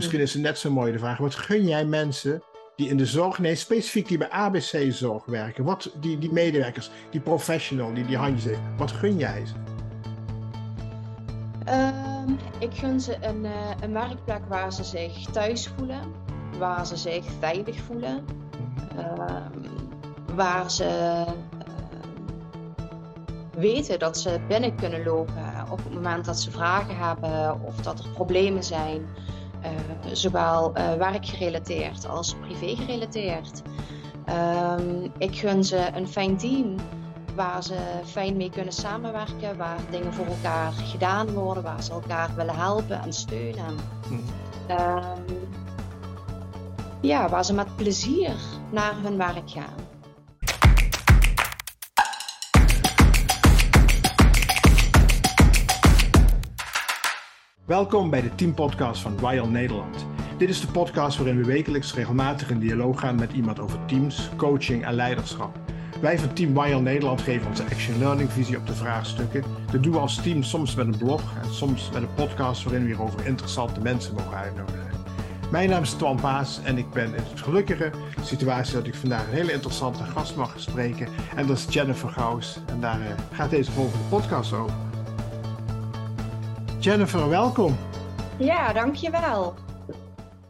Misschien is het net zo mooi de vraag: wat gun jij mensen die in de zorg, nee, specifiek die bij ABC-zorg werken, wat, die, die medewerkers, die professional, die die handjes wat gun jij ze? Ehm, ik gun ze een, uh, een werkplek waar ze zich thuis voelen, waar ze zich veilig voelen, ehm, waar ze ehm, weten dat ze binnen kunnen lopen op het moment dat ze vragen hebben of dat er problemen zijn. Uh, zowel uh, werkgerelateerd als privé gerelateerd. ik gun ze een fijn team waar ze fijn mee kunnen samenwerken, waar dingen voor elkaar gedaan worden, waar ze elkaar willen helpen en steunen. Mm. ja, waar ze met plezier naar hun werk gaan. Welkom bij de Teampodcast van Royal Nederland. Dit is de podcast waarin we wekelijks regelmatig in dialoog gaan met iemand over teams, coaching en leiderschap. Wij van Team Royal Nederland geven onze action learning visie op de vraagstukken. Dat doen we als team soms met een blog en soms met een podcast waarin we hier over interessante mensen mogen uitnodigen. Mijn naam is Twan Paas en ik ben in het gelukkige situatie dat ik vandaag een hele interessante gast mag spreken. En dat is Jennifer Gauws. En daar eh, gaat deze volgende podcast over. Jennifer, welkom. Ja, dankjewel.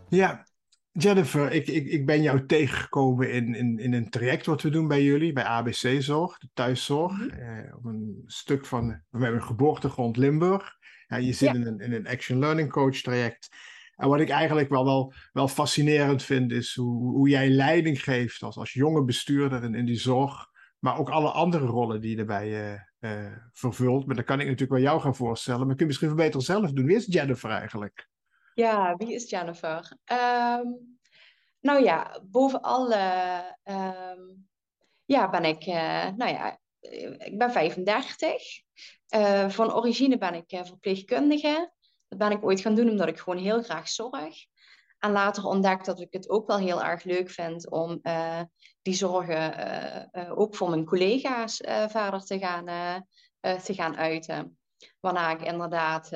Ja, Jennifer, ik, ik, ik ben jou tegengekomen in, in, in een traject wat we doen bij jullie, bij ABC Zorg, de thuiszorg. Mhm. eh, op een stuk van, we hebben een geboortegrond Limburg. Ja, je zit in, een, in een Action Learning Coach traject. En wat ik eigenlijk wel, wel, wel fascinerend vind, is hoe, hoe jij leiding geeft als, als jonge bestuurder in, in die zorg. Maar ook alle andere rollen die je erbij uh, vervult. Maar dan kan ik natuurlijk wel jou gaan voorstellen. Maar kun je misschien beter zelf doen. Wie is Jennifer eigenlijk? Ja, wie is Jennifer? Um, nou ja, bovenal um, ja, ben ik, uh, nou ja, ik ben 35. Uh, eh, van origine ben ik verpleegkundige. Dat ben ik ooit gaan doen omdat ik gewoon heel graag zorg. En later ontdekt dat ik het ook wel heel erg leuk vind om die zorgen ook voor mijn collega's verder te gaan, te gaan uiten. Waarna ik inderdaad,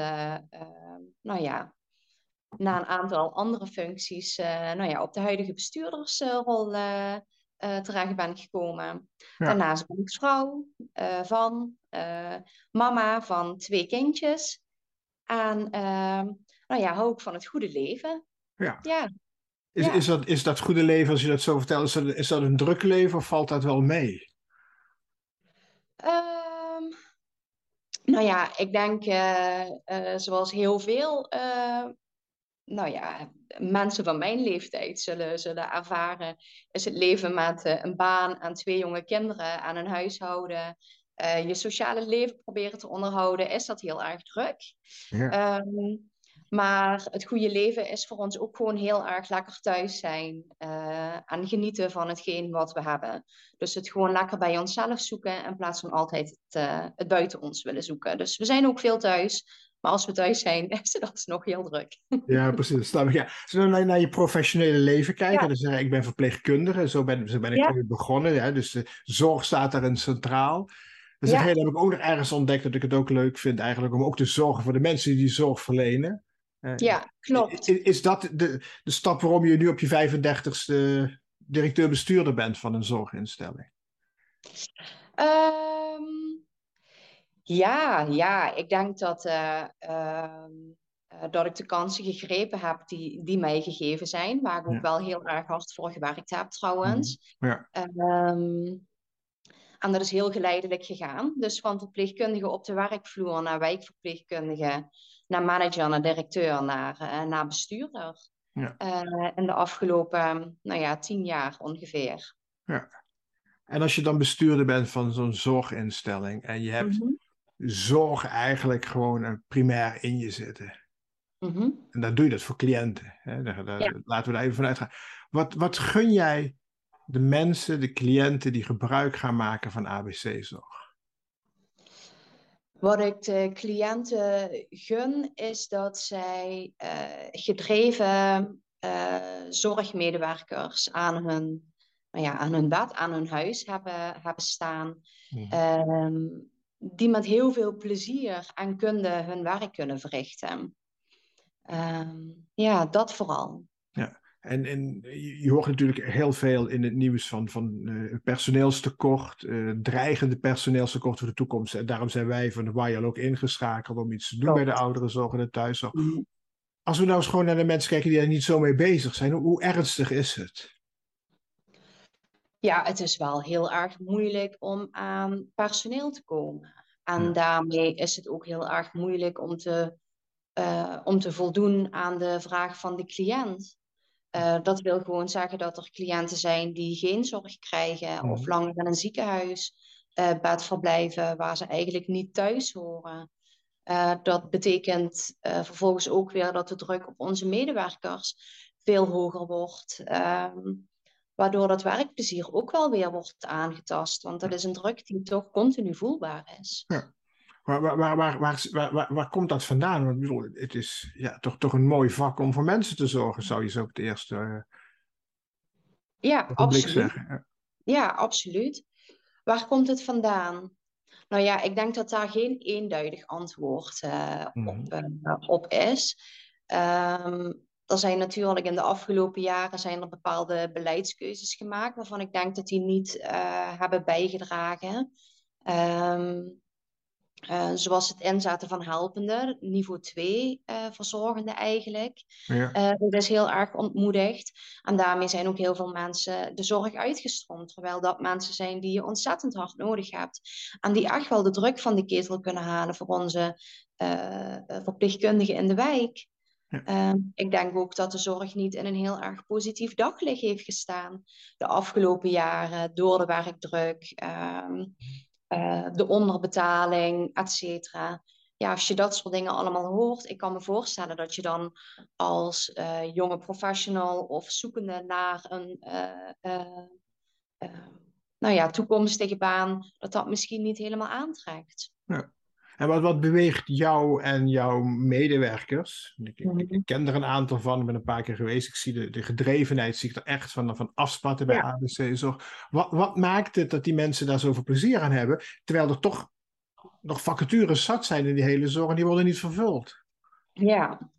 nou ja, na een aantal andere functies nou ja, op de huidige bestuurdersrol terecht ben gekomen. Daarnaast ben ik vrouw van, mama van twee kindjes. En nou ja, hou ik van het goede leven. Ja. ja. Is, is, dat, is dat goede leven, als je dat zo vertelt, is dat, is dat een druk leven of valt dat wel mee? Um, nou ja, ik denk zoals heel veel nou ja, mensen van mijn leeftijd zullen, zullen ervaren, is het leven met een baan en twee jonge kinderen aan een huishouden. Je sociale leven proberen te onderhouden, is dat heel erg druk. Ja. Um, maar het goede leven is voor ons ook gewoon heel erg lekker thuis zijn uh, en genieten van hetgeen wat we hebben. Dus het gewoon lekker bij onszelf zoeken in plaats van altijd het, het buiten ons willen zoeken. Dus we zijn ook veel thuis, maar als we thuis zijn, is het alsnog heel druk. Ja, precies. Ja. Als we naar, naar je professionele leven kijken, ja. dus uh, ik ben verpleegkundige, zo ben, zo ben ik ja. begonnen. Ja, dus de zorg staat daarin centraal. Dus ja. heb ik ook nog ergens ontdekt dat ik het ook leuk vind eigenlijk om ook te zorgen voor de mensen die die zorg verlenen. Uh, ja, klopt. Is, is, dat de, de stap waarom je nu op je 35ste directeur-bestuurder bent van een zorginstelling? Um, ja, ja, ik denk dat, uh, uh, dat ik de kansen gegrepen heb die, die mij gegeven zijn, waar ik ook wel heel erg hard voor gewerkt heb trouwens. Mhm. Ja. Um, en dat is heel geleidelijk gegaan. Dus van verpleegkundige op de werkvloer naar wijkverpleegkundige, naar manager, naar directeur, naar, uh, naar bestuurder. Ja. Uh, in de afgelopen nou ja, tien jaar ongeveer. Ja. En als je dan bestuurder bent van zo'n zorginstelling en je hebt mm zorg eigenlijk gewoon primair in je zitten. Mhm. En dan doe je dat voor cliënten. Hè? Daar, daar, Laten we daar even vanuit gaan. Wat, wat gun jij de mensen, de cliënten die gebruik gaan maken van ABC-zorg? Wat ik de cliënten gun, is dat zij uh, gedreven uh, zorgmedewerkers aan hun, nou ja, aan hun bed, aan hun huis hebben, hebben staan. Mm die met heel veel plezier en kunde hun werk kunnen verrichten. Ehm, ja, dat vooral. En, en je hoort natuurlijk heel veel in het nieuws van, van uh, personeelstekort, uh, dreigende personeelstekort voor de toekomst. En daarom zijn wij van de WIAL ook ingeschakeld om iets te doen bij de ouderenzorg en de thuiszorg. Mm. Als we nou eens gewoon naar de mensen kijken die er niet zo mee bezig zijn, hoe, hoe ernstig is het? Ja, het is wel heel erg moeilijk om aan personeel te komen. En daarmee is het ook heel erg moeilijk om te, uh, om te voldoen aan de vraag van de cliënt. Uh, dat wil gewoon zeggen dat er cliënten zijn die geen zorg krijgen of mhm. langer in een ziekenhuis uh, bed verblijven waar ze eigenlijk niet thuis horen. Uh, dat betekent vervolgens ook weer dat de druk op onze medewerkers veel hoger wordt. Um, waardoor dat werkplezier ook wel weer wordt aangetast. Want dat is een druk die toch continu voelbaar is. Ja. Waar, waar, waar, waar, waar, waar, komt dat vandaan? Want bedoel, het is ja, toch, toch een mooi vak om voor mensen te zorgen, zou je zo op het eerste uh, ja, absoluut. zeggen. Ja. ja, absoluut. Waar komt het vandaan? Nou ja, ik denk dat daar geen eenduidig antwoord uh, op, uh, op is. Um, er zijn natuurlijk in de afgelopen jaren zijn er bepaalde beleidskeuzes gemaakt waarvan ik denk dat die niet uh, hebben bijgedragen. Um, uh, zoals het inzetten van helpende, niveau 2 uh, eh, verzorgende eigenlijk. Ja. dat is heel erg ontmoedigd. En daarmee zijn ook heel veel mensen de zorg uitgestroomd. Terwijl dat mensen zijn die je ontzettend hard nodig hebt. En die echt wel de druk van de ketel kunnen halen voor onze verpleegkundigen in de wijk. Ehm, ik denk ook dat de zorg niet in een heel erg positief daglicht heeft gestaan de afgelopen jaren door de werkdruk, eh, de onderbetaling, et cetera. Ja, als je dat soort dingen allemaal hoort, ik kan me voorstellen dat je dan als uh, jonge professional of zoekende naar een uh, nou ja, toekomstige baan, dat dat misschien niet helemaal aantrekt. Ja. En wat, wat beweegt jou en jouw medewerkers? Ik, ik, mhm. ken er een aantal van, ik ben een paar keer geweest. Ik zie de, de gedrevenheid, zie ik er echt van, van afspatten bij ABC. Zorg. Wat, wat maakt het dat die mensen daar zoveel plezier aan hebben, terwijl er toch nog vacatures zat zijn in die hele zorg en die worden niet vervuld? Ja,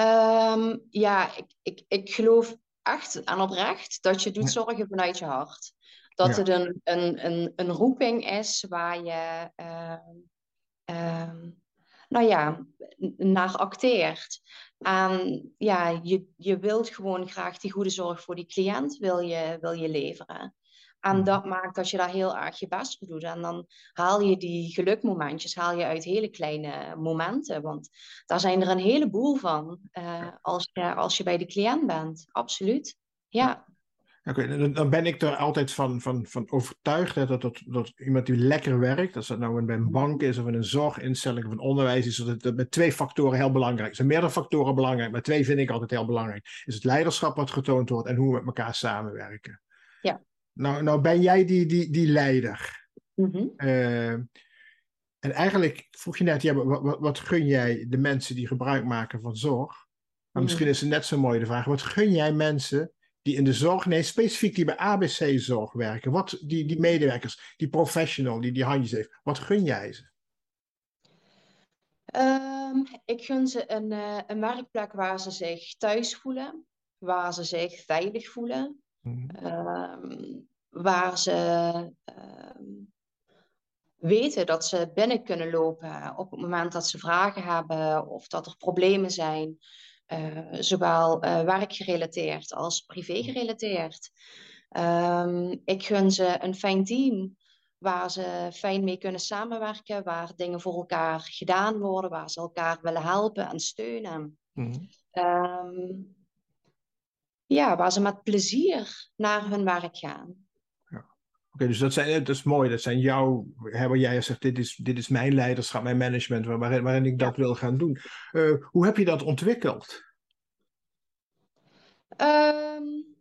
um, ja ik, ik, ik geloof echt en oprecht dat je doet zorgen vanuit je hart. Dat het een, een, een, een roeping is waar je, uh, nou ja, naar acteert. En ja, je, je wilt gewoon graag die goede zorg voor die cliënt wil je, wil je leveren. En mhm. dat maakt dat je daar heel erg je best voor doet. En dan haal je die gelukmomentjes haal je uit hele kleine momenten. Want daar zijn er een heleboel van uh, als, je, als je bij de cliënt bent. Absoluut. Ja. Oké, dan ben ik er altijd van, van, van overtuigd hè, dat, dat, dat iemand die lekker werkt, als dat nou bij een bank is of in een zorginstelling of een onderwijs is, dat het met twee factoren heel belangrijk. Er zijn meerdere factoren belangrijk, maar twee vind ik altijd heel belangrijk. Is het leiderschap wat getoond wordt en hoe we met elkaar samenwerken. Ja. Nou, nou ben jij die, die, die leider. Mm en eigenlijk vroeg je net, ja, wat, wat, wat, gun jij de mensen die gebruik maken van zorg? Maar mhm. misschien is het net zo mooi de vraag, wat gun jij mensen die in de zorg, nee, specifiek die bij ABC-zorg werken, wat, die, die medewerkers, die professional die die handjes heeft, wat gun jij ze? Um, ik gun ze een, uh, een werkplek waar ze zich thuis voelen, waar ze zich veilig voelen, mm um, waar ze um, weten dat ze binnen kunnen lopen op het moment dat ze vragen hebben of dat er problemen zijn. Uh, zowel uh, werkgerelateerd als privé gerelateerd. Um, ik gun ze een fijn team waar ze fijn mee kunnen samenwerken, waar dingen voor elkaar gedaan worden, waar ze elkaar willen helpen en steunen. Mm um, ja, waar ze met plezier naar hun werk gaan. Dus dat, zijn, dat is mooi. Dat zijn jouw, hè, waar jij zegt, dit is, dit is mijn leiderschap, mijn management, waarin, waarin ik dat wil gaan doen. Uh, hoe heb je dat ontwikkeld? Um,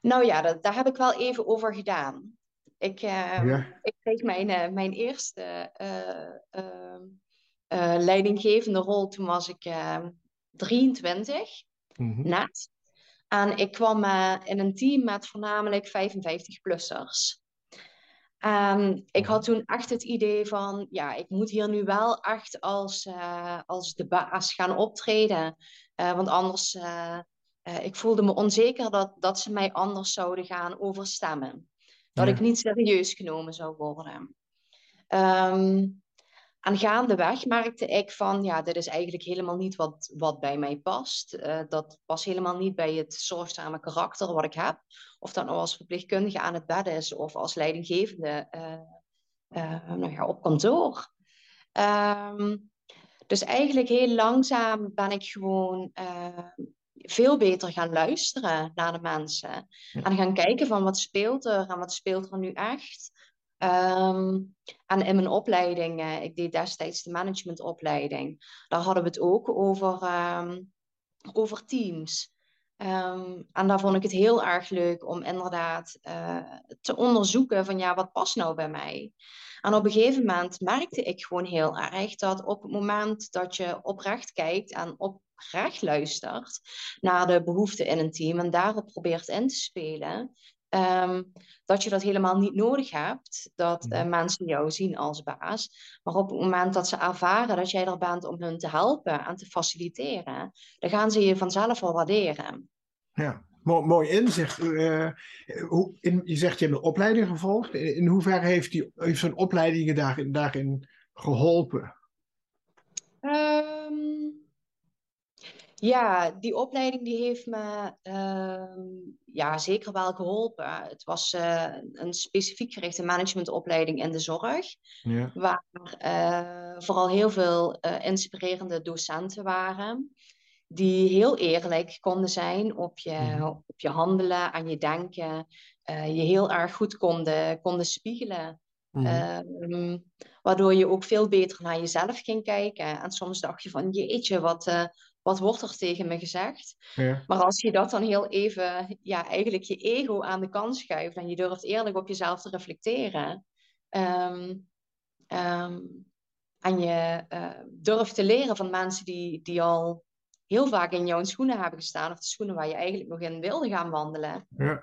nou ja, dat, daar heb ik wel even over gedaan. Ik, uh, ik kreeg mijn, uh, mijn eerste uh, leidinggevende rol toen was ik 23, mm -hmm. net. En ik kwam in een team met voornamelijk 55-plussers. En ik had toen echt het idee van, ja, ik moet hier nu wel echt als, uh, als de baas gaan optreden. Uh, want anders, uh, ik voelde me onzeker dat, dat ze mij anders zouden gaan overstemmen. Dat ja. ik niet serieus genomen zou worden. Um, en gaandeweg merkte ik van, ja, dit is eigenlijk helemaal niet wat, wat bij mij past. Uh, dat past helemaal niet bij het zorgzame karakter wat ik heb. Of dat nou als verpleegkundige aan het bed is of als leidinggevende uh, uh, nou ja, op kantoor. Um, dus eigenlijk heel langzaam ben ik gewoon veel beter gaan luisteren naar de mensen. En gaan kijken van wat speelt er en wat speelt er nu echt. Um, en in mijn opleiding, uh, ik deed destijds de managementopleiding, daar hadden we het ook over, um, over teams. Um, en daar vond ik het heel erg leuk om inderdaad uh, te onderzoeken van ja, wat past nou bij mij? En op een gegeven moment merkte ik gewoon heel erg dat op het moment dat je oprecht kijkt en oprecht luistert naar de behoeften in een team en daarop probeert in te spelen, Um, dat je dat helemaal niet nodig hebt, dat uh, mensen jou zien als baas. Maar op het moment dat ze ervaren dat jij er bent om hun te helpen en te faciliteren, dan gaan ze je vanzelf wel waarderen. Ja, mooi, mooi inzicht. Uh, hoe, in, je zegt je hebt een opleiding gevolgd. In, in hoeverre heeft, die, heeft zo'n opleiding je daarin, daarin geholpen? Um, ja, die opleiding die heeft me uh, ja, zeker wel geholpen. Het was uh, een specifiek gerichte managementopleiding in de zorg. Ja. Waar uh, vooral heel veel eh, inspirerende docenten waren. Die heel eerlijk konden zijn op je, mm. op je handelen, aan je denken. je heel erg goed konden, konden spiegelen. Mm. waardoor je ook veel beter naar jezelf ging kijken. En soms dacht je van, jeetje, wat wat wordt er tegen me gezegd? Ja. Maar als je dat dan heel even, ja, eigenlijk je ego aan de kant schuift en je durft eerlijk op jezelf te reflecteren. Um, um, en je uh, durft te leren van mensen die, die al heel vaak in jouw schoenen hebben gestaan, of de schoenen waar je eigenlijk nog in wilde gaan wandelen. Ja,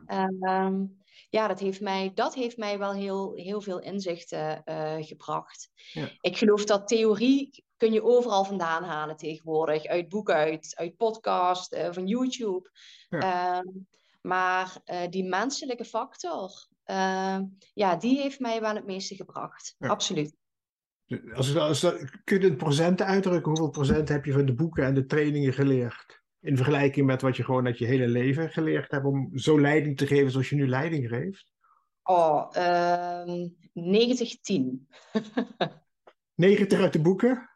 um, ja dat, heeft mij, dat heeft mij wel heel, heel veel inzichten uh, gebracht. Ja. Ik geloof dat theorie kun je overal vandaan halen tegenwoordig. Uit boeken, uit, uit podcast, uh, van YouTube. Ja. Uh, maar uh, die menselijke factor, uh, ja, die heeft mij wel het meeste gebracht. Ja. Absoluut. Als, als, kun je het procenten uitdrukken? Hoeveel procent heb je van de boeken en de trainingen geleerd? In vergelijking met wat je gewoon uit je hele leven geleerd hebt om zo leiding te geven zoals je nu leiding geeft? Oh, uh, 90-10. 90 uit de boeken?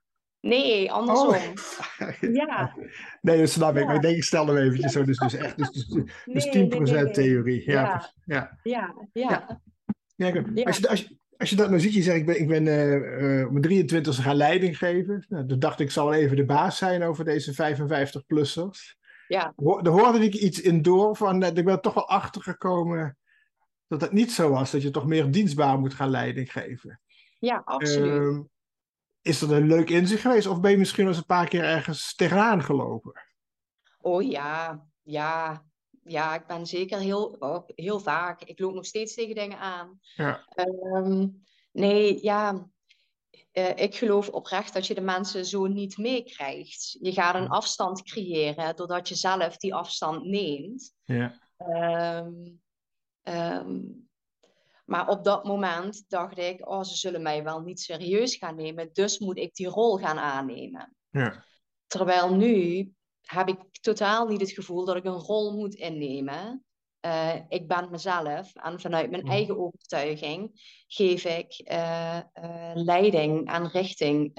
Nee, andersom. Oh. Ja. Nee, dat snap ik. Ik denk, ik stel hem eventjes zo. Dus, dus echt, dus, dus, dus nee, 10% nee, nee, theorie. Ja. Ja. Ja. ja. Als, je, als, je, als je dat nou ziet, je zegt, ik ben, ik ben uh, op mijn 23e gaan leiding geven. Nou, toen dacht ik, ik zal even de baas zijn over deze 55-plussers. Ja. Daar hoorde ik iets in door van, ik ben toch wel achtergekomen dat het niet zo was. Dat je toch meer dienstbaar moet gaan leiding geven. Ja, absoluut. Uh, is dat een leuk inzicht geweest? Of ben je misschien wel eens een paar keer ergens tegenaan gelopen? Oh ja, ja. Ja, ik ben zeker heel, oh, heel vaak. Ik loop nog steeds tegen dingen aan. Ja. Um, nee, ja. Uh, ik geloof oprecht dat je de mensen zo niet meekrijgt. Je gaat een afstand creëren doordat je zelf die afstand neemt. Ja. Um, um, maar op dat moment dacht ik, oh, ze zullen mij wel niet serieus gaan nemen, dus moet ik die rol gaan aannemen. Ja. Terwijl nu heb ik totaal niet het gevoel dat ik een rol moet innemen. Uh, ik ben mezelf en vanuit mijn eigen overtuiging geef ik uh, uh, leiding en richting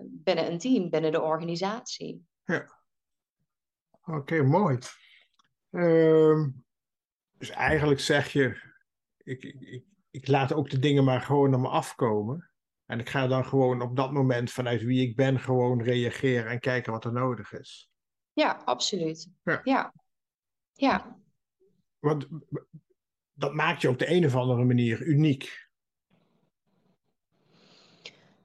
binnen een team, binnen de organisatie. Ja. Oké, okay, mooi. Ehm, dus eigenlijk zeg je, ik, ik, ik laat ook de dingen maar gewoon op me afkomen. En ik ga dan gewoon op dat moment vanuit wie ik ben gewoon reageren en kijken wat er nodig is. Ja, absoluut. Ja. Ja. ja. Want dat maakt je op de een of andere manier uniek.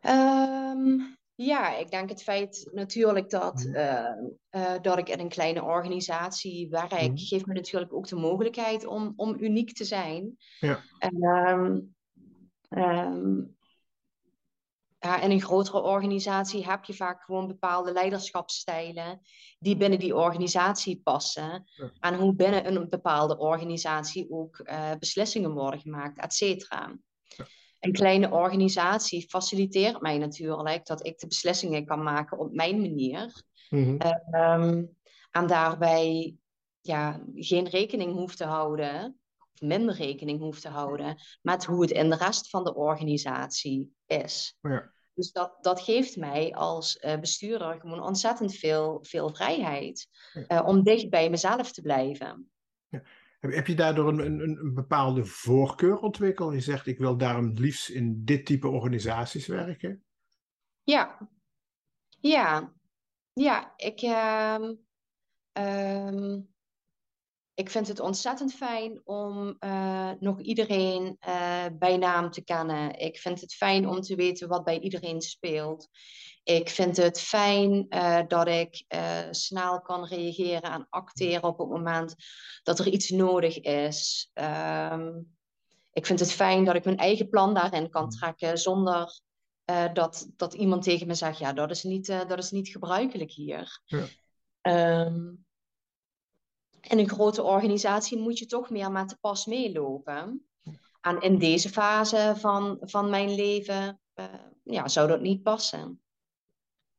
Um, ja, ik denk het feit natuurlijk dat, uh, uh, dat ik in een kleine organisatie werk, mm. geeft me natuurlijk ook de mogelijkheid om, om uniek te zijn. Ja. En, um, Ehm, ja, in een grotere organisatie heb je vaak gewoon bepaalde leiderschapsstijlen die binnen die organisatie passen. En hoe binnen een bepaalde organisatie ook uh, beslissingen worden gemaakt, et cetera. Een kleine organisatie faciliteert mij natuurlijk dat ik de beslissingen kan maken op mijn manier. Mm en daarbij ja, geen rekening hoeft te houden, of minder rekening hoeft te houden, met hoe het in de rest van de organisatie is. Ja. Dus dat, dat geeft mij als uh, bestuurder gewoon ontzettend veel, veel vrijheid uh, om dicht bij mezelf te blijven. Ja. Heb, heb je daardoor een, een, een, bepaalde voorkeur ontwikkeld? Je zegt, ik wil daarom liefst in dit type organisaties werken. Ja, ja, ja. Ik, uh, ik vind het ontzettend fijn om uh, nog iedereen uh, bij naam te kennen. Ik vind het fijn om te weten wat bij iedereen speelt. Ik vind het fijn uh, dat ik snel kan reageren en acteren op het moment dat er iets nodig is. Um, ik vind het fijn dat ik mijn eigen plan daarin kan trekken zonder dat, dat iemand tegen me zegt: ja, dat is niet, dat is niet gebruikelijk hier. Ja. Um, in een grote organisatie moet je toch meer met de pas meelopen. En in deze fase van, van mijn leven ja, zou dat niet passen.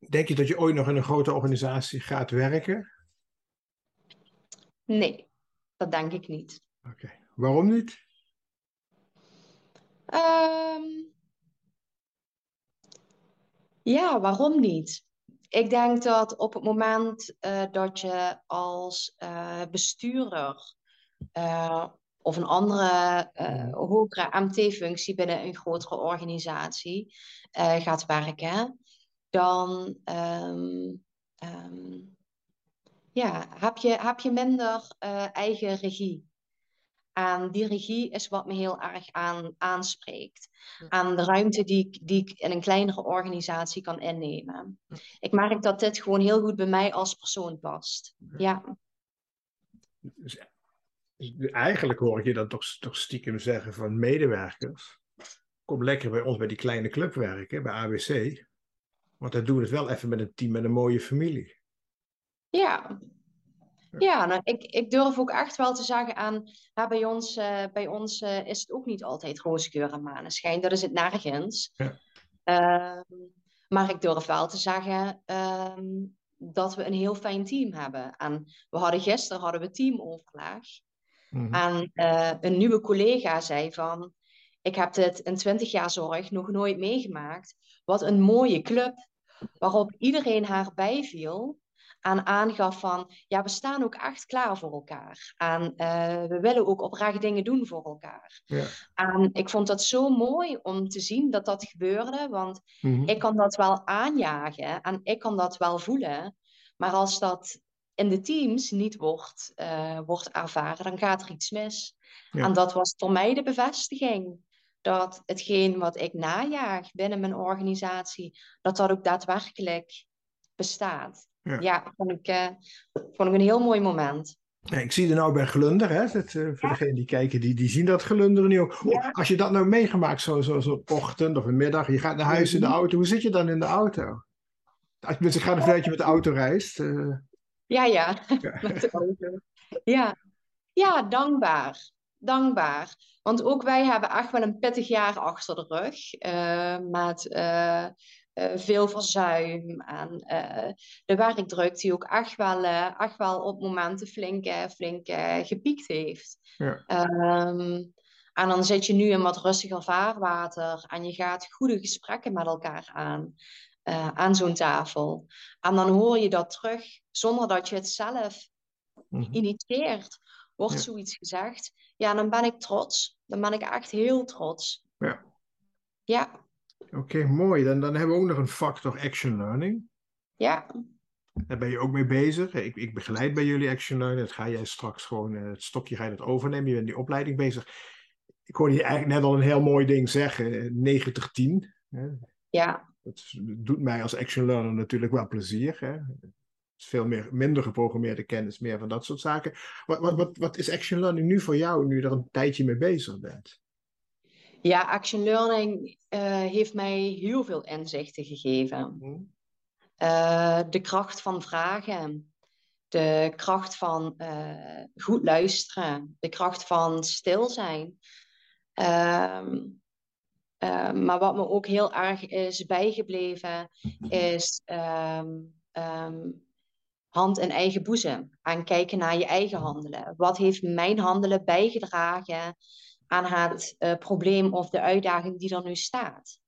Denk je dat je ooit nog in een grote organisatie gaat werken? Nee, dat denk ik niet. Oké, waarom niet? Um, ja, waarom niet? Ik denk dat op het moment uh, dat je als uh, bestuurder uh, of een andere hogere MT-functie binnen een grotere organisatie gaat werken, dan um, um, ja, heb, je, heb je minder eigen regie. En die regie is wat me heel erg aan, aanspreekt. Aan de ruimte die ik, die ik in een kleinere organisatie kan innemen. Ik merk dat dit gewoon heel goed bij mij als persoon past. Ja. Dus, dus eigenlijk hoor ik je dan toch, toch stiekem zeggen van medewerkers. Kom lekker bij ons bij die kleine club werken, bij ABC. Want dan doen we het wel even met een team met een mooie familie. Ja, ja, nou, ik, ik durf ook echt wel te zeggen aan, ja, bij ons, uh, bij ons uh, is het ook niet altijd roze geur en maneschijn. Dat is het nergens. Ja. Uh, maar ik durf wel te zeggen ehm, dat we een heel fijn team hebben. En we hadden gisteren hadden we teamoverleg. Mm En uh, een nieuwe collega zei van, ik heb dit in twintig jaar zorg nog nooit meegemaakt. Wat een mooie club, waarop iedereen haar bijviel aan aangaf van, ja, we staan ook echt klaar voor elkaar. En uh, we willen ook oprecht dingen doen voor elkaar. Ja. En ik vond dat zo mooi om te zien dat dat gebeurde, want mm -hmm. ik kan dat wel aanjagen en ik kan dat wel voelen. Maar als dat in de teams niet wordt, uh, wordt ervaren, dan gaat er iets mis. Ja. En dat was voor mij de bevestiging dat hetgeen wat ik najaag binnen mijn organisatie, dat dat ook daadwerkelijk bestaat. Ja, ja vond, ik, uh, vond ik een heel mooi moment. Ik zie er nou bij Glunder, hè? Dat, uh, voor ja. degenen die kijken, die, die zien dat Glunderen nu ook. Ja. Als je dat nou meegemaakt, zo, zo, zo ochtend of een middag, je gaat naar huis in de auto, hoe zit je dan in de auto? Als je, ik ga ervan uit je met de auto reist. Uh... Ja, ja. Ja. ja, dankbaar. Dankbaar. Want ook wij hebben echt wel een pittig jaar achter de rug. met uh, veel verzuim en de werkdruk die ook echt wel, echt wel op momenten flink, flink gepiekt heeft. Ja. Um, en dan zit je nu in wat rustiger vaarwater en je gaat goede gesprekken met elkaar aan, aan zo'n tafel. En dan hoor je dat terug zonder dat je het zelf mm -hmm. initieert. Wordt ja. zoiets gezegd, ja, dan ben ik trots. Dan ben ik echt heel trots. Ja. Ja. Oké, mooi. Dan, dan hebben we ook nog een factor action learning. Ja. Daar ben je ook mee bezig. Ik, ik begeleid bij jullie action learning. Dat ga jij straks gewoon, uh, het stokje ga je dat overnemen. Je bent die opleiding bezig. Ik hoorde je eigenlijk net al een heel mooi ding zeggen. 90-10. Ja. Dat doet mij als action learner natuurlijk wel plezier. Hè? Is veel meer, minder geprogrammeerde kennis, meer van dat soort zaken. Wat, wat, wat, wat is action learning nu voor jou, nu je er een tijdje mee bezig bent? Ja, action learning uh, heeft mij heel veel inzichten gegeven. Uh, de kracht van vragen, de kracht van uh, goed luisteren, de kracht van stil zijn. Ehm, maar wat me ook heel erg is bijgebleven, is um, um, hand in eigen boezem. Aan kijken naar je eigen handelen. Wat heeft mijn handelen bijgedragen aan het uh, probleem of de uitdaging die er nu staat?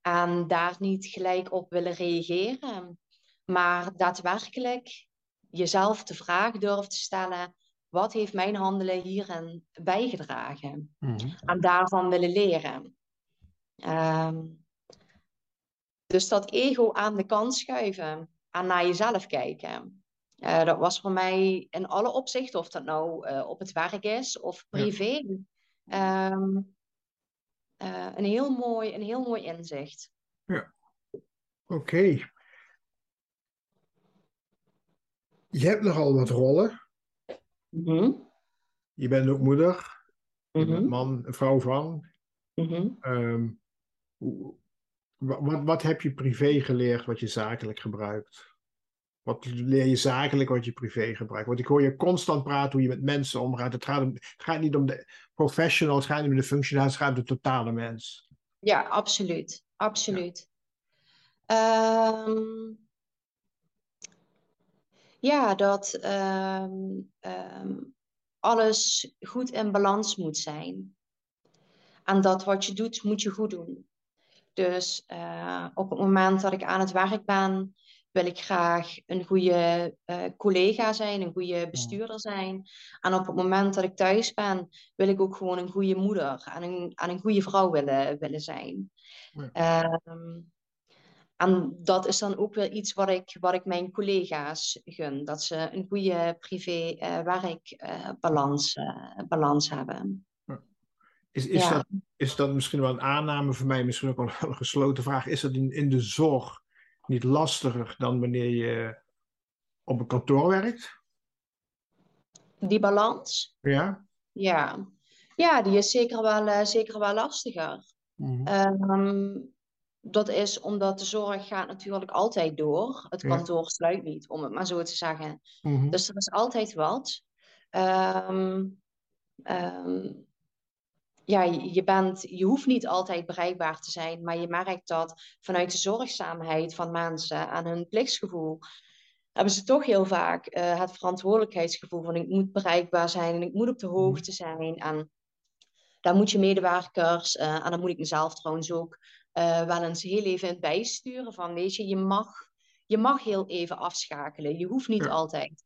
En daar niet gelijk op willen reageren, maar daadwerkelijk jezelf de vraag durven te stellen: wat heeft mijn handelen hierin bijgedragen? Mm En daarvan willen leren. Um, dus dat ego aan de kant schuiven en naar jezelf kijken. Uh, dat was voor mij in alle opzichten, of dat nou uh, op het werk is of privé, ja. um, uh, een, heel mooi, een heel mooi inzicht. Ja, oké. Okay. Je hebt nogal wat rollen. Mm -hmm. Je bent ook moeder. Je mm -hmm. bent man, vrouw van. Mm -hmm. um, wat, wat heb je privé geleerd wat je zakelijk gebruikt? Wat leer je zakelijk wat je privé gebruikt? Want ik hoor je constant praten hoe je met mensen omgaat. Het gaat, om, het gaat niet om de professional, het gaat niet om de functionaris, het gaat om de totale mens. Ja, absoluut. Absoluut. Ja, um, ja dat um, um, alles goed in balans moet zijn. En dat wat je doet, moet je goed doen. Dus uh, op het moment dat ik aan het werk ben, wil ik graag een goede uh, collega zijn, een goede bestuurder zijn. En op het moment dat ik thuis ben, wil ik ook gewoon een goede moeder en een, en een goede vrouw willen, willen zijn. Ja. Um, en dat is dan ook weer iets wat ik, wat ik mijn collega's gun. Dat ze een goede privé-werk-balans uh, uh, balans hebben. Is, is, ja. dat, is dat misschien wel een aanname voor mij, misschien ook wel een gesloten vraag? Is dat in, in de zorg niet lastiger dan wanneer je op een kantoor werkt? Die balans? Ja. Ja, ja die is zeker wel, uh, zeker wel lastiger. Mm -hmm. um, dat is omdat de zorg gaat natuurlijk altijd door. Het kantoor ja. sluit niet, om het maar zo te zeggen. Mm -hmm. Dus er is altijd wat. Um, um, ja, je, bent, je hoeft niet altijd bereikbaar te zijn, maar je merkt dat vanuit de zorgzaamheid van mensen en hun plichtsgevoel hebben ze toch heel vaak uh, het verantwoordelijkheidsgevoel van ik moet bereikbaar zijn en ik moet op de hoogte zijn. En daar moet je medewerkers, uh, en dan moet ik mezelf trouwens ook uh, wel eens heel even in bijsturen van weet je, je mag, je mag heel even afschakelen. Je hoeft niet ja. altijd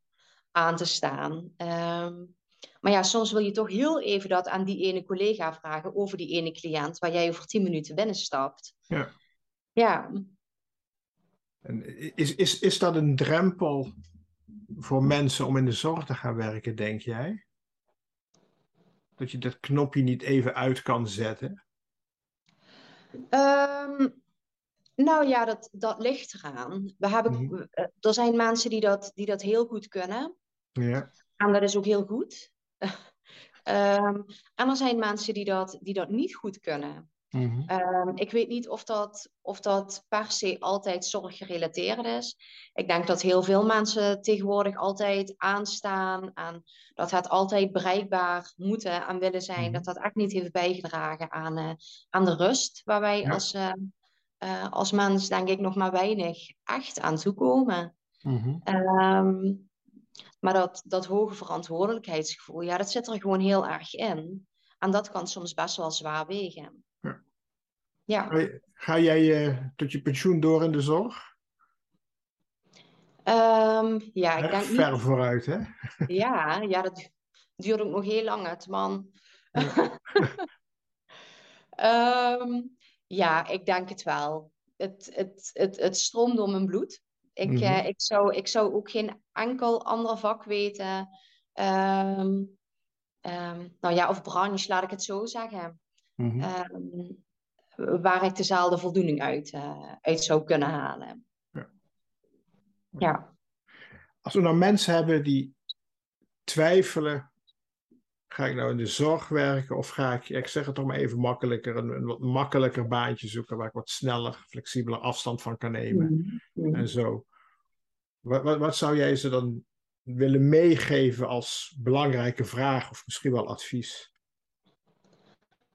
aan te staan. Um, maar ja, soms wil je toch heel even dat aan die ene collega vragen over die ene cliënt waar jij over tien minuten binnenstapt. Ja. Ja. En is, is, is dat een drempel voor mensen om in de zorg te gaan werken, denk jij? Dat je dat knopje niet even uit kan zetten? Um, nou ja, dat, dat ligt eraan. We hebben, mm. Er zijn mensen die dat, die dat heel goed kunnen. Ja. En dat is ook heel goed. um, en er zijn mensen die dat, die dat niet goed kunnen. Mm-hmm. Um, ik weet niet of dat, of dat per se altijd zorggerelateerd is. Ik denk dat heel veel mensen tegenwoordig altijd aanstaan en dat het altijd bereikbaar moeten en willen zijn. Mm-hmm. Dat dat echt niet heeft bijgedragen aan, uh, aan de rust waar wij ja. als, uh, uh, als mens denk ik nog maar weinig echt aan toekomen. Mm-hmm. Um, maar dat, dat hoge verantwoordelijkheidsgevoel, ja, dat zit er gewoon heel erg in. En dat kan soms best wel zwaar wegen. Ja. ja. Ga, jij uh, tot je pensioen door in de zorg? Um, ja, ik denk ver niet... vooruit, hè? Ja, ja, dat duurt ook nog heel lang, het man. Ja. um, ja, ik denk het wel. Het, het, het, het stroomt door mijn bloed. Ik, mm-hmm. uh, ik, zou, ik zou ook geen enkel ander vak weten. Um, um, nou ja, of branche, laat ik het zo zeggen. Mm-hmm. Um, waar ik dezelfde voldoening uit, uh, uit zou kunnen halen. Ja. ja. Als we nou mensen hebben die twijfelen Ga ik nou in de zorg werken of ga ik, ik zeg het toch maar even makkelijker, een, een wat makkelijker baantje zoeken waar ik wat sneller, flexibeler afstand van kan nemen Mhm. en zo. Wat, wat, wat zou jij ze dan willen meegeven als belangrijke vraag of misschien wel advies?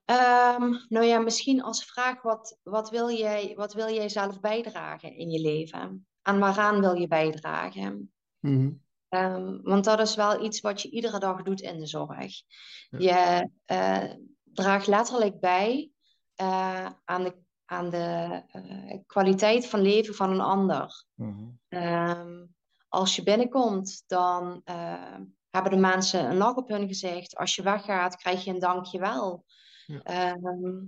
Ehm, nou ja, misschien als vraag, wat, wat wil jij, wat wil jij zelf bijdragen in je leven? Aan waaraan wil je bijdragen? Mhm. Ehm, want dat is wel iets wat je iedere dag doet in de zorg. Je eh, draagt letterlijk bij eh, aan de, aan de eh, kwaliteit van leven van een ander. Mhm. Ehm, als je binnenkomt, dan hebben de mensen een lach op hun gezicht. Als je weggaat, krijg je een dankjewel. Ja. Ehm,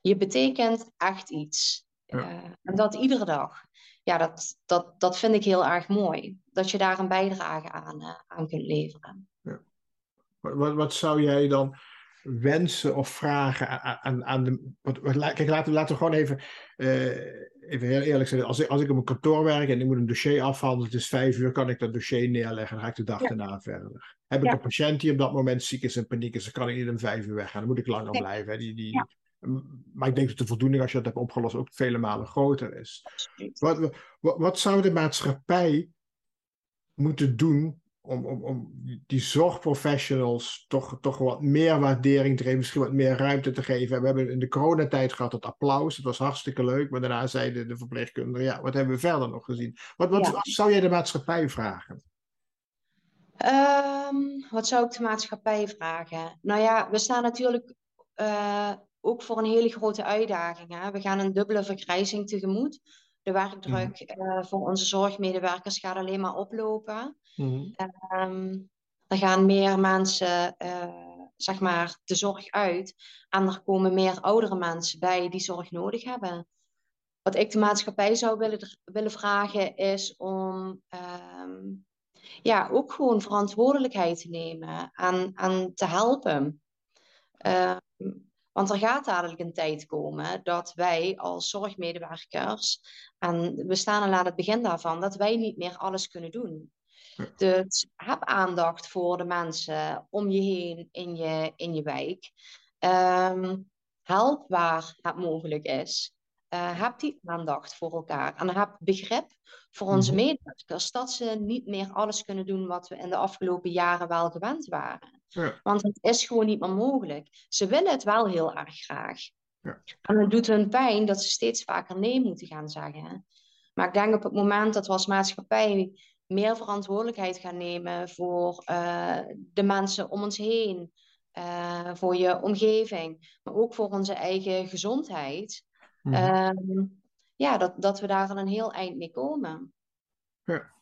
je betekent echt iets. Ja. En dat iedere dag. Ja, dat, dat, dat vind ik heel erg mooi. Dat je daar een bijdrage aan, eh, aan kunt leveren. Wat, wat, wat zou jij dan wensen of vragen aan, aan, aan de. Wat, wat- la- kijk, laten, we- laten we gewoon even, eh, even heel eerlijk zijn. Als ik, als ik op een kantoor werk en ik moet een dossier afhandelen, het is vijf uur, kan ik dat dossier neerleggen. Dan ga ik de dag Ja. daarna verder. Heb ik Ja. een patiënt die op dat moment ziek is en paniek is, dan kan ik niet om vijf uur weggaan. Dan moet ik langer blijven. Hè. Die, die, Ja. Maar ik denk dat de voldoening, als je dat hebt opgelost, ook vele malen groter is. Wat, wat, wat zou de maatschappij moeten doen om, om, om die zorgprofessionals toch, toch wat meer waardering te geven, misschien wat meer ruimte te geven? We hebben in de coronatijd gehad het applaus, het was hartstikke leuk, maar daarna zeiden de verpleegkundigen, ja, wat hebben we verder nog gezien? Wat, wat, Ja. wat zou jij de maatschappij vragen? Ehm, wat zou ik de maatschappij vragen? Nou ja, we staan natuurlijk eh, ook voor een hele grote uitdaging. Hè? We gaan een dubbele vergrijzing tegemoet. De werkdruk eh, voor onze zorgmedewerkers gaat alleen maar oplopen. Ehm, er gaan meer mensen, eh, zeg maar, de zorg uit. En er komen meer oudere mensen bij die zorg nodig hebben. Wat ik de maatschappij zou willen, willen vragen is om ehm, ja, ook gewoon verantwoordelijkheid te nemen en, en te helpen. Ehm, want er gaat dadelijk een tijd komen dat wij als zorgmedewerkers, en we staan al aan het begin daarvan, dat wij niet meer alles kunnen doen. Dus heb aandacht voor de mensen om je heen in je, in je wijk. Ehm, help waar het mogelijk is. Eh, heb die aandacht voor elkaar en heb begrip voor onze Mhm. medewerkers dat ze niet meer alles kunnen doen wat we in de afgelopen jaren wel gewend waren. Ja. Want het is gewoon niet meer mogelijk. Ze willen het wel heel erg graag. Ja. En het doet hun pijn dat ze steeds vaker nee moeten gaan zeggen. Maar ik denk op het moment dat we als maatschappij meer verantwoordelijkheid gaan nemen voor eh, de mensen om ons heen, eh, voor je omgeving, maar ook voor onze eigen gezondheid, Mhm. ehm, ja, dat, dat we daar al een heel eind mee komen. Ja,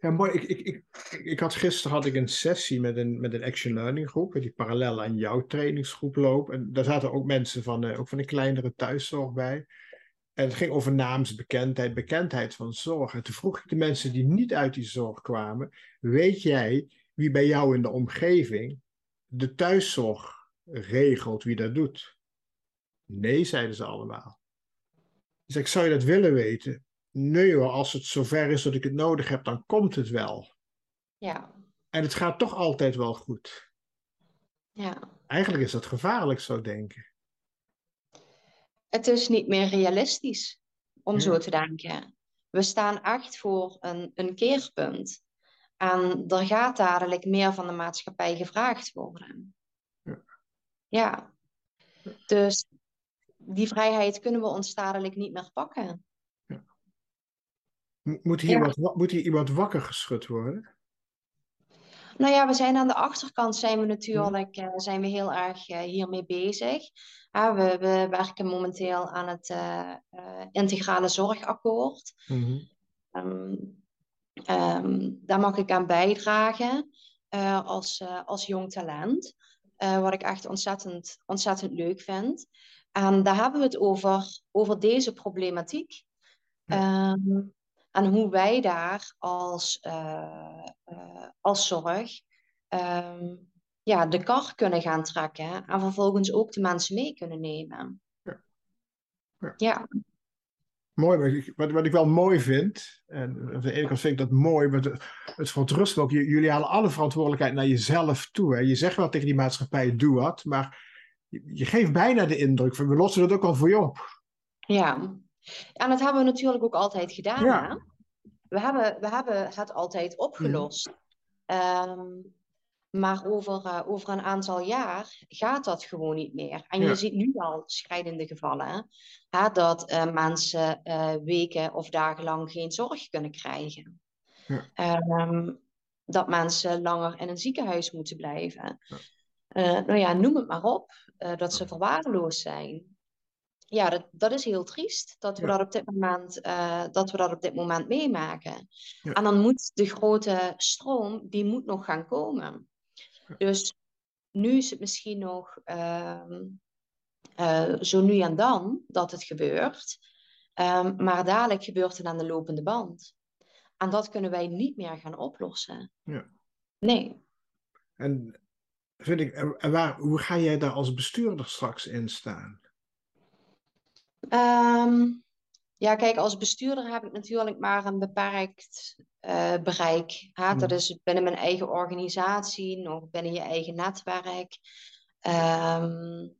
mooi. Ik, ik, ik, ik- had gisteren had ik een sessie met een, met een Action Learning groep, die parallel aan jouw trainingsgroep loopt. En daar zaten ook mensen van, eh, ook van een kleinere thuiszorg bij. En het ging over naamsbekendheid, bekendheid van zorg. En toen vroeg ik de mensen die niet uit die zorg kwamen, weet jij wie bij jou in de omgeving de thuiszorg regelt, wie dat doet? Nee, zeiden ze allemaal. Dus ik zou je dat willen weten? Nee hoor, als het zover is dat ik het nodig heb, dan komt het wel. Ja, En het gaat toch altijd wel goed. ja. Eigenlijk is dat gevaarlijk, zo denken. Het is niet meer realistisch om Ja. zo te denken. We staan echt voor een, een keerpunt. En er gaat dadelijk meer van de maatschappij gevraagd worden. Ja. Ja. Dus die vrijheid kunnen we ons dadelijk niet meer pakken. Mo- Moet hier, Ja. wat, wa- moet hier iemand wakker geschud worden? Nou ja, we zijn aan de achterkant zijn we natuurlijk eh, zijn we heel erg eh, hiermee bezig. We, we werken momenteel aan het eh, integrale zorgakkoord. Mhm. Ehm, ehm, daar mag ik aan bijdragen als, als jong talent. Wat ik echt ontzettend, ontzettend leuk vind. En daar hebben we het over, over deze problematiek. Ehm, en hoe wij daar als, eh, eh, als zorg ehm, ja, de kar kunnen gaan trekken. En vervolgens ook de mensen mee kunnen nemen. Ja. Ja. Ja. Mooi, wat, wat ik wel mooi vind, en aan de ene kant vind ik dat mooi, maar het, het verontrust me ook, jullie halen alle verantwoordelijkheid naar jezelf toe. Hè? Je zegt wel tegen die maatschappij, doe wat, maar je, je geeft bijna de indruk van, we lossen het ook al voor je op. Ja, en dat hebben we natuurlijk ook altijd gedaan. Ja. We, hebben, we hebben het altijd opgelost. Mm. Maar over, uh, over een aantal jaar gaat dat gewoon niet meer. En je ziet nu al schrijdende gevallen hè, dat uh, mensen uh, weken of dagenlang geen zorg kunnen krijgen. Ja. Um, dat mensen langer in een ziekenhuis moeten blijven. Ja. nou ja, noem het maar op. dat ze verwaarloosd zijn. Ja, dat, dat is heel triest dat we, dat, op dit moment, dat we dat op dit moment meemaken. En dan moet de grote stroom, die moet nog gaan komen. Dus nu is het misschien nog uh, uh, zo nu en dan dat het gebeurt. Um, maar dadelijk gebeurt het aan de lopende band. En dat kunnen wij niet meer gaan oplossen. Ja. Nee. En vind ik, en waar, hoe ga jij daar als bestuurder straks in staan? Um, ja, kijk, als bestuurder heb ik natuurlijk maar een beperkt uh, bereik. Hè? Dat mm. is binnen mijn eigen organisatie, nog binnen je eigen netwerk. Um,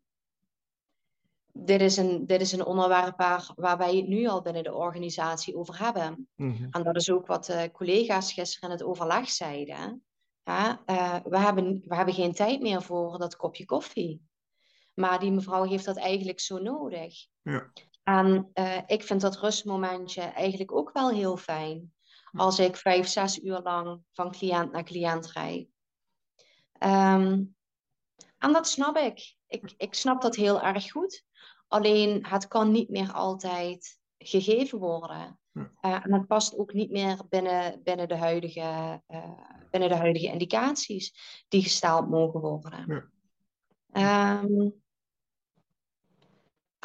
dit, is een, dit is een onderwerp waar, waar wij het nu al binnen de organisatie over hebben. Mm-hmm. En dat is ook wat de collega's gisteren in het overleg zeiden. Ja, uh, we, hebben, we hebben geen tijd meer voor dat kopje koffie. Maar die mevrouw heeft dat eigenlijk zo nodig. Ja. En uh, ik vind dat rustmomentje eigenlijk ook wel heel fijn. Hm. Als ik vijf, zes uur lang van cliënt naar cliënt rijd. Um, en dat snap ik. ik. Ik snap dat heel erg goed. Alleen het kan niet meer altijd gegeven worden. Uh, en het past ook niet meer binnen, binnen, de huidige, uh, binnen de huidige indicaties die gesteld mogen worden. Ja. Um,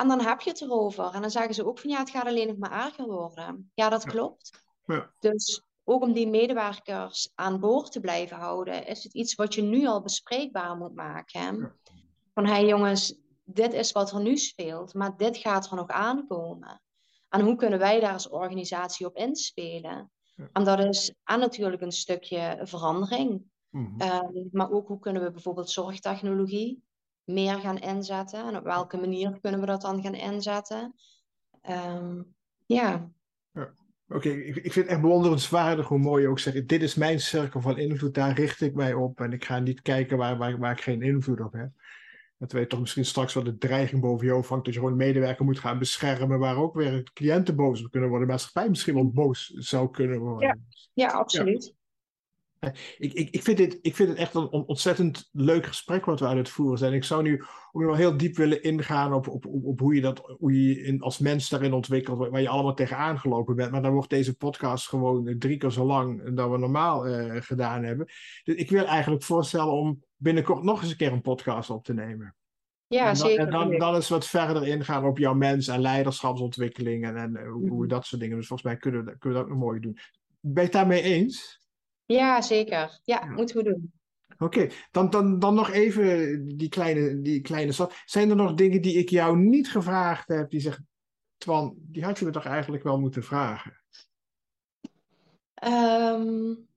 en dan heb je het erover. En dan zeggen ze ook van ja, het gaat alleen nog maar erger worden. Ja, dat klopt. Ja. Dus ook om die medewerkers aan boord te blijven houden, is het iets wat je nu al bespreekbaar moet maken. Van hé hey jongens, dit is wat er nu speelt, maar dit gaat er nog aankomen. En hoe kunnen wij daar als organisatie op inspelen? En dat is en natuurlijk een stukje verandering. Mm maar ook hoe kunnen we bijvoorbeeld zorgtechnologie meer gaan inzetten? En op welke manier kunnen we dat dan gaan inzetten? Um, ja. ja. Oké, ik, ik vind het echt bewonderenswaardig hoe mooi je ook zegt: dit is mijn cirkel van invloed, daar richt ik mij op. En ik ga niet kijken waar, waar, waar ik geen invloed op heb. Dat weet toch misschien straks wel de dreiging boven je hoofd hangt, dat je gewoon een medewerker moet gaan beschermen, waar ook weer cliënten boos op kunnen worden, de maatschappij misschien wel boos zou kunnen worden. Ja, ja absoluut. Ik, ik, ik, vind dit, ik vind het echt een ontzettend leuk gesprek wat we aan het voeren zijn. Ik zou nu ook wel heel diep willen ingaan op, op, op, op hoe je, dat, hoe je in, als mens daarin ontwikkelt, waar je allemaal tegenaan gelopen bent. Maar dan wordt deze podcast gewoon drie keer zo lang dan we normaal uh, gedaan hebben. Dus ik wil eigenlijk voorstellen om binnenkort nog eens een keer een podcast op te nemen. Ja, en dan, zeker. En dan, dan eens wat verder ingaan op jouw mens en leiderschapsontwikkeling en, en hoe, hoe, mhm. dat soort dingen. Dus volgens mij kunnen we, kunnen we dat nog mooi doen. Ben je het daarmee eens? Ja, zeker. Ja, moeten we doen. Oké, dan, dan, dan nog even die kleine, die kleine stap. Zijn er nog dingen die ik jou niet gevraagd heb, die zegt, Twan, die had je me toch eigenlijk wel moeten vragen? Um,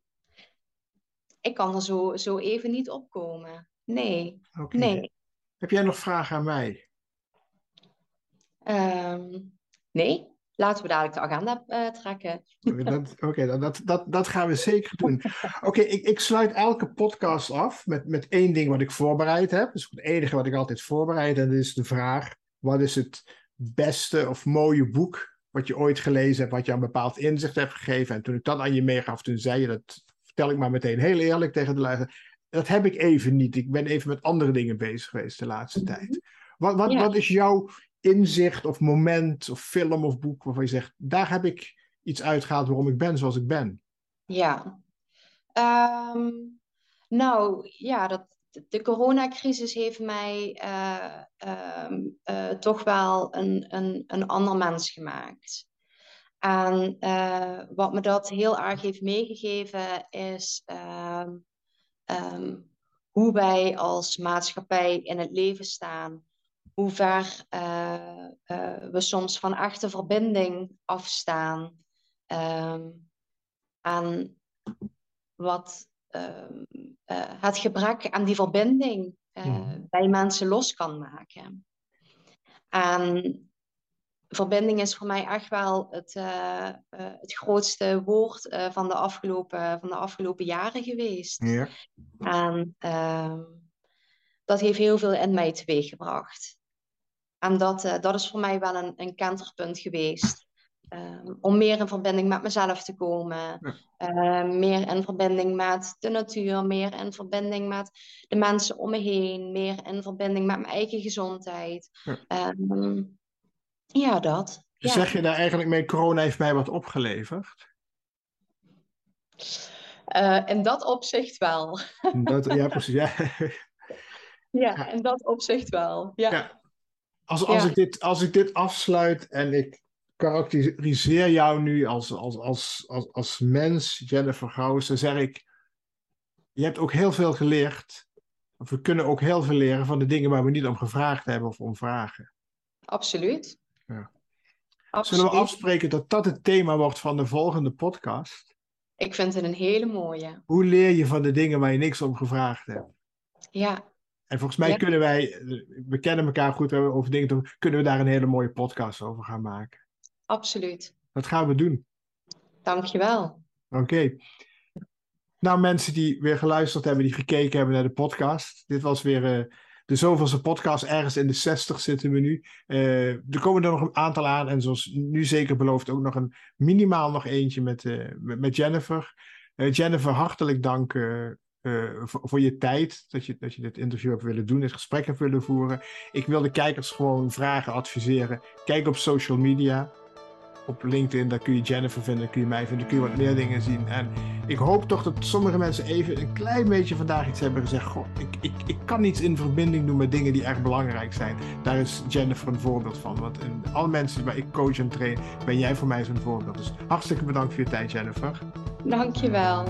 ik kan er zo, zo even niet opkomen. Nee. Okay. nee. Heb jij nog vragen aan mij? Um, nee laten we dadelijk de agenda uh, trekken. Oké, dat, dat, dat, dat gaan we zeker doen. Oké, ik, ik sluit elke podcast af met, met één ding wat ik voorbereid heb. Dus het enige wat ik altijd voorbereid. En dat is de vraag: wat is het beste of mooie boek wat je ooit gelezen hebt, wat je een bepaald inzicht hebt gegeven? En toen ik dat aan je meegaf, toen zei je dat, vertel ik maar meteen heel eerlijk tegen de luisteraar. Dat heb ik even niet. Ik ben even met andere dingen bezig geweest de laatste mhm. tijd. Wat, wat, wat is jouw inzicht of moment of film of boek waarvan je zegt, daar heb ik iets uitgehaald waarom ik ben zoals ik ben? Ja. Um, nou, ja, dat, de coronacrisis heeft mij uh, uh, toch wel een, een, een ander mens gemaakt. En uh, wat me dat heel erg heeft meegegeven is um, hoe wij als maatschappij in het leven staan hoe ver we soms van echte verbinding afstaan. Ehm, aan wat ehm, het gebrek aan die verbinding hmm. bij mensen los kan maken. En verbinding is voor mij echt wel het, het grootste woord van, de afgelopen, van de afgelopen jaren geweest. Ja. En ehm, dat heeft heel veel in mij teweeggebracht. En dat, dat is voor mij wel een, een kenterpunt geweest. Um, om meer in verbinding met mezelf te komen. Ja. meer in verbinding met de natuur. Meer in verbinding met de mensen om me heen. Meer in verbinding met mijn eigen gezondheid. Ja. Um, ja, dat. Dus zeg je daar eigenlijk mee, corona heeft mij wat opgeleverd? Uh, in dat opzicht wel. Dat, ja, precies. Ja. ja, in dat opzicht wel. Ja. Als, als, Ik dit, als ik dit afsluit en ik karakteriseer jou nu als, als, als, als, als mens, Jennifer Gauws, dan zeg ik, je hebt ook heel veel geleerd. Of we kunnen ook heel veel leren van de dingen waar we niet om gevraagd hebben of om vragen. Absoluut. Ja. Zullen we afspreken dat dat het thema wordt van de volgende podcast? Ik vind het een hele mooie. Hoe leer je van de dingen waar je niks om gevraagd hebt? Ja. En volgens mij kunnen wij, we kennen elkaar goed we over dingen doen, kunnen we daar een hele mooie podcast over gaan maken. Absoluut. Dat gaan we doen. Dankjewel. Oké. Nou, mensen die weer geluisterd hebben, die gekeken hebben naar de podcast. Dit was weer uh, de zoveelste podcast. Ergens in de 60 zitten we nu. Uh, er komen er nog een aantal aan. En zoals nu zeker beloofd, ook nog een minimaal nog eentje met, uh, met, Jennifer. Jennifer, hartelijk dank voor, voor, je tijd. Dat je, dat je dit interview hebt willen doen, dit gesprek hebt willen voeren. Ik wil de kijkers gewoon vragen, adviseren. Kijk op social media op LinkedIn, daar kun je Jennifer vinden, kun je mij vinden, kun je wat meer dingen zien. En ik hoop toch dat sommige mensen even een klein beetje vandaag iets hebben gezegd. Goh, ik, ik, ik kan iets in verbinding doen met dingen die echt belangrijk zijn. Daar is Jennifer een voorbeeld van. Want in alle mensen waar ik coach en train, ben jij voor mij zo'n voorbeeld. Dus hartstikke bedankt voor je tijd, Jennifer. Dankjewel.